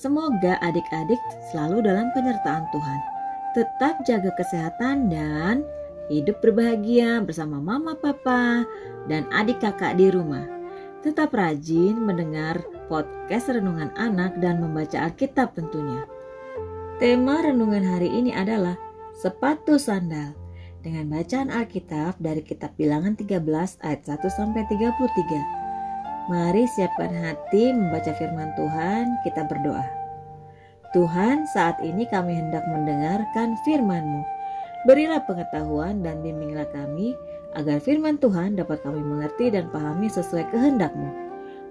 Semoga adik-adik selalu dalam penyertaan Tuhan. Tetap jaga kesehatan dan hidup berbahagia bersama mama papa dan adik kakak di rumah. Tetap rajin mendengar podcast Renungan Anak dan membaca Alkitab tentunya. Tema renungan hari ini adalah sepatu sandal dengan bacaan Alkitab dari kitab Bilangan 13 ayat 1 sampai 33. Mari siapkan hati membaca firman Tuhan, kita berdoa. Tuhan, saat ini kami hendak mendengarkan firman-Mu. Berilah pengetahuan dan bimbinglah kami agar firman Tuhan dapat kami mengerti dan pahami sesuai kehendak-Mu.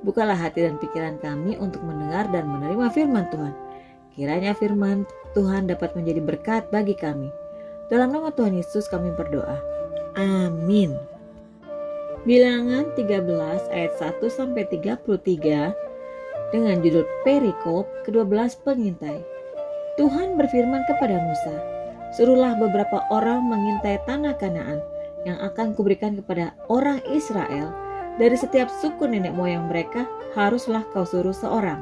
Bukalah hati dan pikiran kami untuk mendengar dan menerima firman Tuhan. Kiranya firman Tuhan dapat menjadi berkat bagi kami. Dalam nama Tuhan Yesus kami berdoa. Amin. Bilangan 13 ayat 1 sampai 33 dengan judul Perikop ke-12 pengintai. Tuhan berfirman kepada Musa, "Suruhlah beberapa orang mengintai tanah Kanaan yang akan kuberikan kepada orang Israel. Dari setiap suku nenek moyang mereka haruslah kau suruh seorang.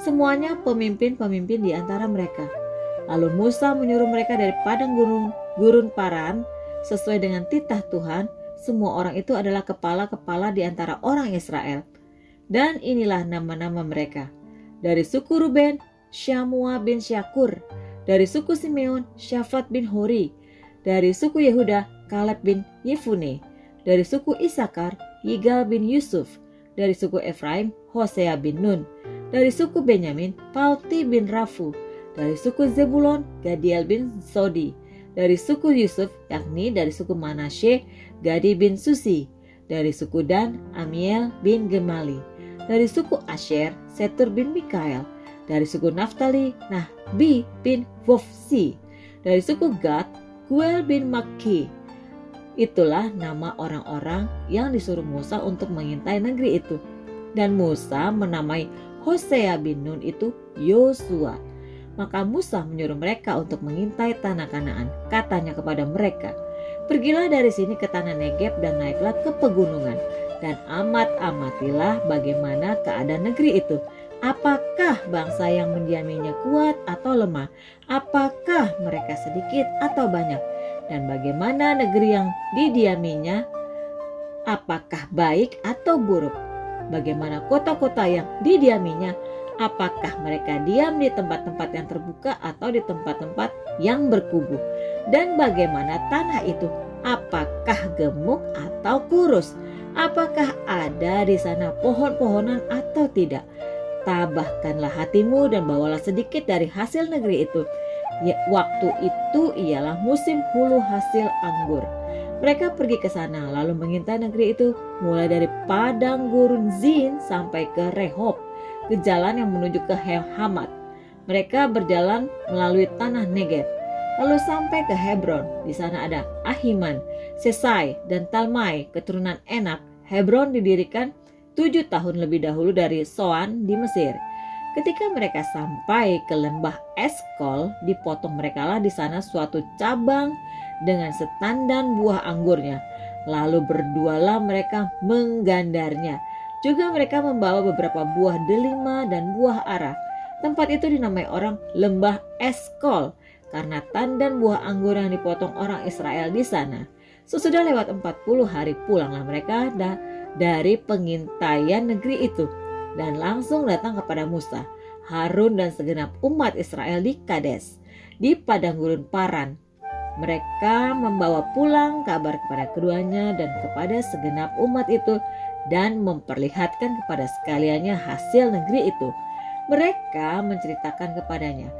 Semuanya pemimpin-pemimpin di antara mereka." Lalu Musa menyuruh mereka dari padang gunung gurun Paran sesuai dengan titah Tuhan. Semua orang itu adalah kepala-kepala di antara orang Israel. Dan inilah nama-nama mereka. Dari suku Ruben, Syamua bin Syakur. Dari suku Simeon, Syafat bin Hori. Dari suku Yehuda, Kaleb bin Yefune. Dari suku Isakar, Yigal bin Yusuf. Dari suku Efraim, Hosea bin Nun. Dari suku Benyamin, Palti bin Rafu dari suku Zebulon, Gadiel bin Sodi. Dari suku Yusuf, yakni dari suku Manasye, Gadi bin Susi. Dari suku Dan, Amiel bin Gemali. Dari suku Asher, Setur bin Mikael. Dari suku Naftali, Nahbi bin Wofsi. Dari suku Gad, Guel bin Maki. Itulah nama orang-orang yang disuruh Musa untuk mengintai negeri itu. Dan Musa menamai Hosea bin Nun itu Yosua maka Musa menyuruh mereka untuk mengintai tanah Kanaan. Katanya kepada mereka, Pergilah dari sini ke tanah Negeb dan naiklah ke pegunungan. Dan amat-amatilah bagaimana keadaan negeri itu. Apakah bangsa yang mendiaminya kuat atau lemah? Apakah mereka sedikit atau banyak? Dan bagaimana negeri yang didiaminya? Apakah baik atau buruk? Bagaimana kota-kota yang didiaminya? Apakah mereka diam di tempat-tempat yang terbuka atau di tempat-tempat yang berkubu, dan bagaimana tanah itu, apakah gemuk atau kurus, apakah ada di sana pohon-pohonan atau tidak. Tabahkanlah hatimu dan bawalah sedikit dari hasil negeri itu. Ya, waktu itu ialah musim hulu hasil anggur. Mereka pergi ke sana lalu mengintai negeri itu mulai dari padang gurun Zin sampai ke Rehob ke jalan yang menuju ke Hamat. Mereka berjalan melalui tanah Negev, lalu sampai ke Hebron. Di sana ada Ahiman, Sesai, dan Talmai, keturunan Enak. Hebron didirikan tujuh tahun lebih dahulu dari Soan di Mesir. Ketika mereka sampai ke lembah Eskol, dipotong merekalah di sana suatu cabang dengan setandan buah anggurnya. Lalu berdualah mereka menggandarnya juga mereka membawa beberapa buah delima dan buah arah. Tempat itu dinamai orang lembah Eskol karena tandan buah anggur yang dipotong orang Israel di sana. Sesudah lewat 40 hari pulanglah mereka da dari pengintaian negeri itu dan langsung datang kepada Musa, Harun dan segenap umat Israel di Kades, di padang gurun Paran. Mereka membawa pulang kabar kepada keduanya dan kepada segenap umat itu dan memperlihatkan kepada sekaliannya hasil negeri itu. Mereka menceritakan kepadanya,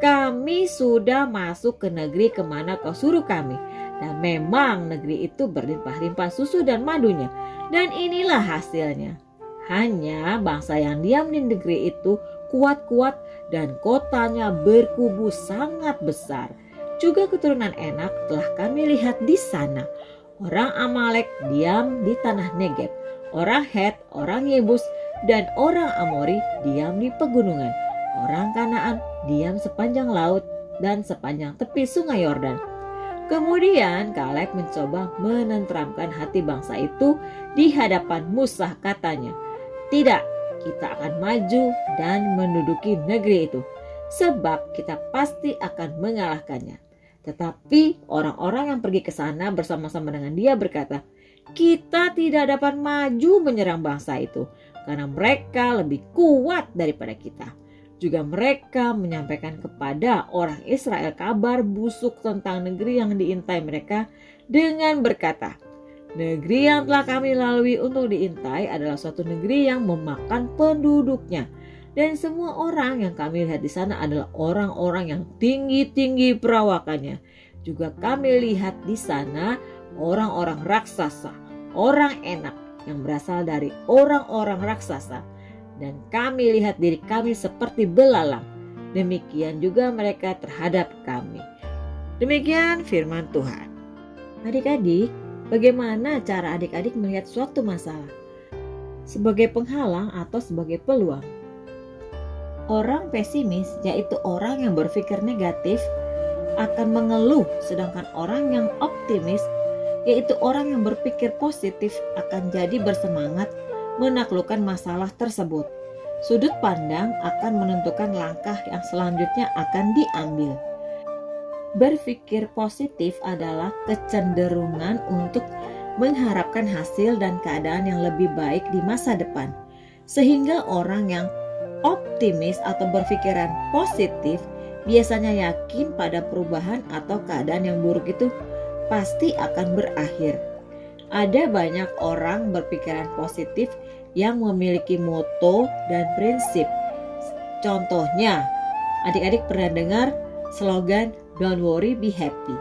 kami sudah masuk ke negeri ke mana kau suruh kami. Dan memang negeri itu berlimpah-limpah susu dan madunya. Dan inilah hasilnya. Hanya bangsa yang diam di negeri itu kuat-kuat dan kotanya berkubu sangat besar. Juga keturunan enak telah kami lihat di sana. Orang Amalek diam di tanah Negeb Orang Het, orang Yebus, dan orang Amori diam di pegunungan. Orang Kanaan diam sepanjang laut dan sepanjang tepi sungai Yordan. Kemudian Kaleb mencoba menenteramkan hati bangsa itu di hadapan Musa katanya, "Tidak, kita akan maju dan menduduki negeri itu, sebab kita pasti akan mengalahkannya." Tetapi orang-orang yang pergi ke sana bersama-sama dengan dia berkata, "Kita tidak dapat maju menyerang bangsa itu karena mereka lebih kuat daripada kita." Juga mereka menyampaikan kepada orang Israel kabar busuk tentang negeri yang diintai mereka dengan berkata, Negeri yang telah kami lalui untuk diintai adalah suatu negeri yang memakan penduduknya. Dan semua orang yang kami lihat di sana adalah orang-orang yang tinggi-tinggi perawakannya. Juga kami lihat di sana orang-orang raksasa, orang enak yang berasal dari orang-orang raksasa dan kami lihat diri kami seperti belalang. Demikian juga mereka terhadap kami. Demikian firman Tuhan. Adik-adik, bagaimana cara adik-adik melihat suatu masalah? Sebagai penghalang atau sebagai peluang? Orang pesimis, yaitu orang yang berpikir negatif, akan mengeluh, sedangkan orang yang optimis, yaitu orang yang berpikir positif, akan jadi bersemangat menaklukkan masalah tersebut. Sudut pandang akan menentukan langkah yang selanjutnya akan diambil. Berpikir positif adalah kecenderungan untuk mengharapkan hasil dan keadaan yang lebih baik di masa depan, sehingga orang yang optimis atau berpikiran positif biasanya yakin pada perubahan atau keadaan yang buruk itu pasti akan berakhir. Ada banyak orang berpikiran positif yang memiliki moto dan prinsip. Contohnya, adik-adik pernah dengar slogan Don't worry, be happy.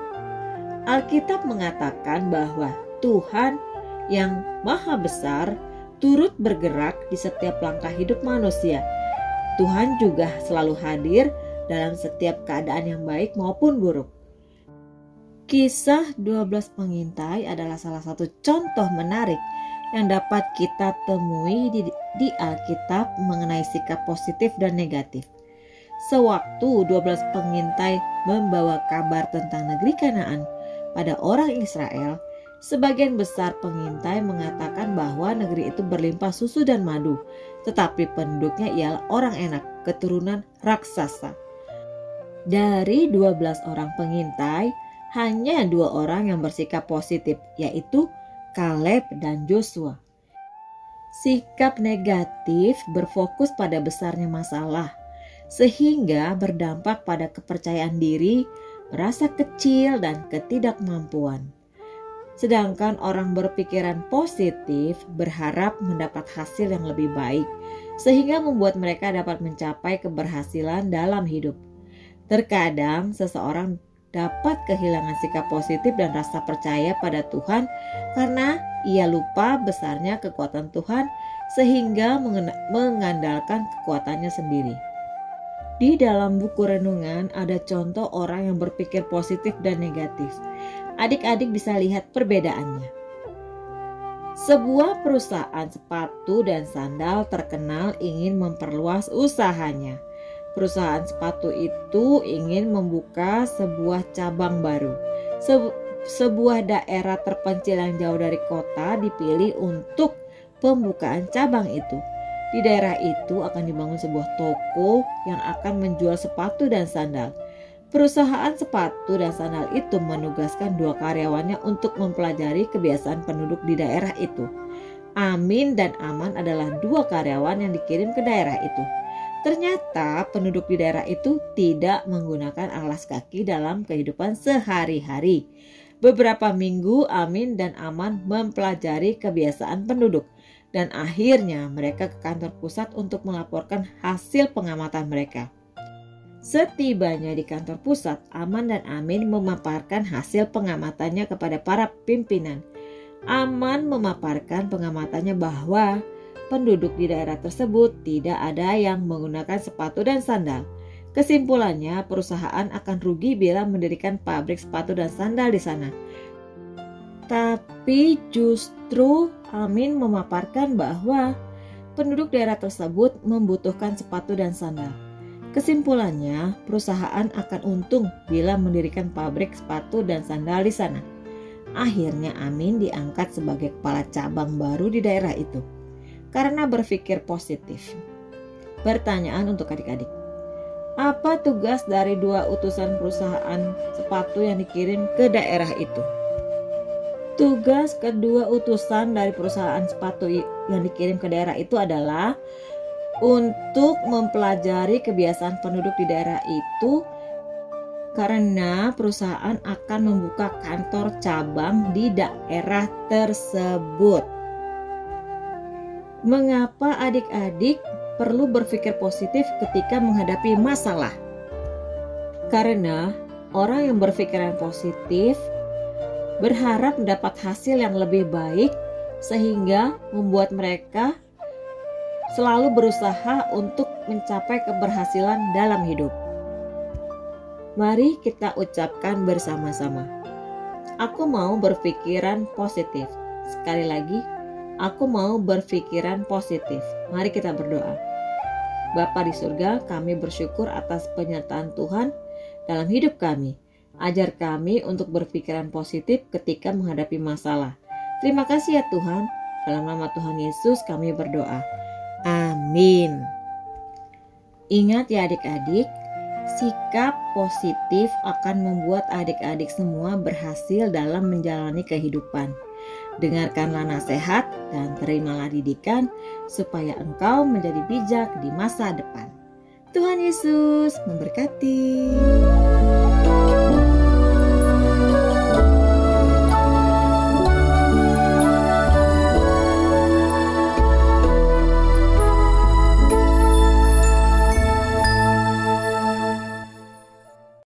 Alkitab mengatakan bahwa Tuhan yang maha besar turut bergerak di setiap langkah hidup manusia. Tuhan juga selalu hadir dalam setiap keadaan yang baik maupun buruk. Kisah 12 pengintai adalah salah satu contoh menarik yang dapat kita temui di, di Alkitab mengenai sikap positif dan negatif. Sewaktu 12 pengintai membawa kabar tentang negeri Kanaan pada orang Israel, sebagian besar pengintai mengatakan bahwa negeri itu berlimpah susu dan madu, tetapi penduduknya ialah orang enak, keturunan raksasa. Dari 12 orang pengintai, hanya dua orang yang bersikap positif, yaitu Kaleb dan Joshua. Sikap negatif berfokus pada besarnya masalah, sehingga berdampak pada kepercayaan diri, merasa kecil, dan ketidakmampuan. Sedangkan orang berpikiran positif berharap mendapat hasil yang lebih baik, sehingga membuat mereka dapat mencapai keberhasilan dalam hidup. Terkadang seseorang dapat kehilangan sikap positif dan rasa percaya pada Tuhan karena ia lupa besarnya kekuatan Tuhan sehingga mengandalkan kekuatannya sendiri. Di dalam buku renungan ada contoh orang yang berpikir positif dan negatif. Adik-adik bisa lihat perbedaannya. Sebuah perusahaan sepatu dan sandal terkenal ingin memperluas usahanya perusahaan sepatu itu ingin membuka sebuah cabang baru. Se sebuah daerah terpencil yang jauh dari kota dipilih untuk pembukaan cabang itu. Di daerah itu akan dibangun sebuah toko yang akan menjual sepatu dan sandal. Perusahaan sepatu dan sandal itu menugaskan dua karyawannya untuk mempelajari kebiasaan penduduk di daerah itu. Amin dan Aman adalah dua karyawan yang dikirim ke daerah itu. Ternyata penduduk di daerah itu tidak menggunakan alas kaki dalam kehidupan sehari-hari. Beberapa minggu Amin dan Aman mempelajari kebiasaan penduduk dan akhirnya mereka ke kantor pusat untuk melaporkan hasil pengamatan mereka. Setibanya di kantor pusat, Aman dan Amin memaparkan hasil pengamatannya kepada para pimpinan. Aman memaparkan pengamatannya bahwa penduduk di daerah tersebut tidak ada yang menggunakan sepatu dan sandal. Kesimpulannya, perusahaan akan rugi bila mendirikan pabrik sepatu dan sandal di sana. Tapi justru Amin memaparkan bahwa penduduk daerah tersebut membutuhkan sepatu dan sandal. Kesimpulannya, perusahaan akan untung bila mendirikan pabrik sepatu dan sandal di sana. Akhirnya Amin diangkat sebagai kepala cabang baru di daerah itu karena berpikir positif. Pertanyaan untuk adik-adik. Apa tugas dari dua utusan perusahaan sepatu yang dikirim ke daerah itu? Tugas kedua utusan dari perusahaan sepatu yang dikirim ke daerah itu adalah untuk mempelajari kebiasaan penduduk di daerah itu karena perusahaan akan membuka kantor cabang di daerah tersebut. Mengapa adik-adik perlu berpikir positif ketika menghadapi masalah? Karena orang yang berpikiran positif berharap mendapat hasil yang lebih baik, sehingga membuat mereka selalu berusaha untuk mencapai keberhasilan dalam hidup. Mari kita ucapkan bersama-sama. Aku mau berpikiran positif. Sekali lagi, aku mau berpikiran positif. Mari kita berdoa. Bapa di surga, kami bersyukur atas penyertaan Tuhan dalam hidup kami. Ajar kami untuk berpikiran positif ketika menghadapi masalah. Terima kasih ya Tuhan. Dalam nama Tuhan Yesus kami berdoa. Amin. Ingat ya adik-adik, sikap positif akan membuat adik-adik semua berhasil dalam menjalani kehidupan. Dengarkanlah nasihat dan terimalah didikan supaya engkau menjadi bijak di masa depan. Tuhan Yesus memberkati.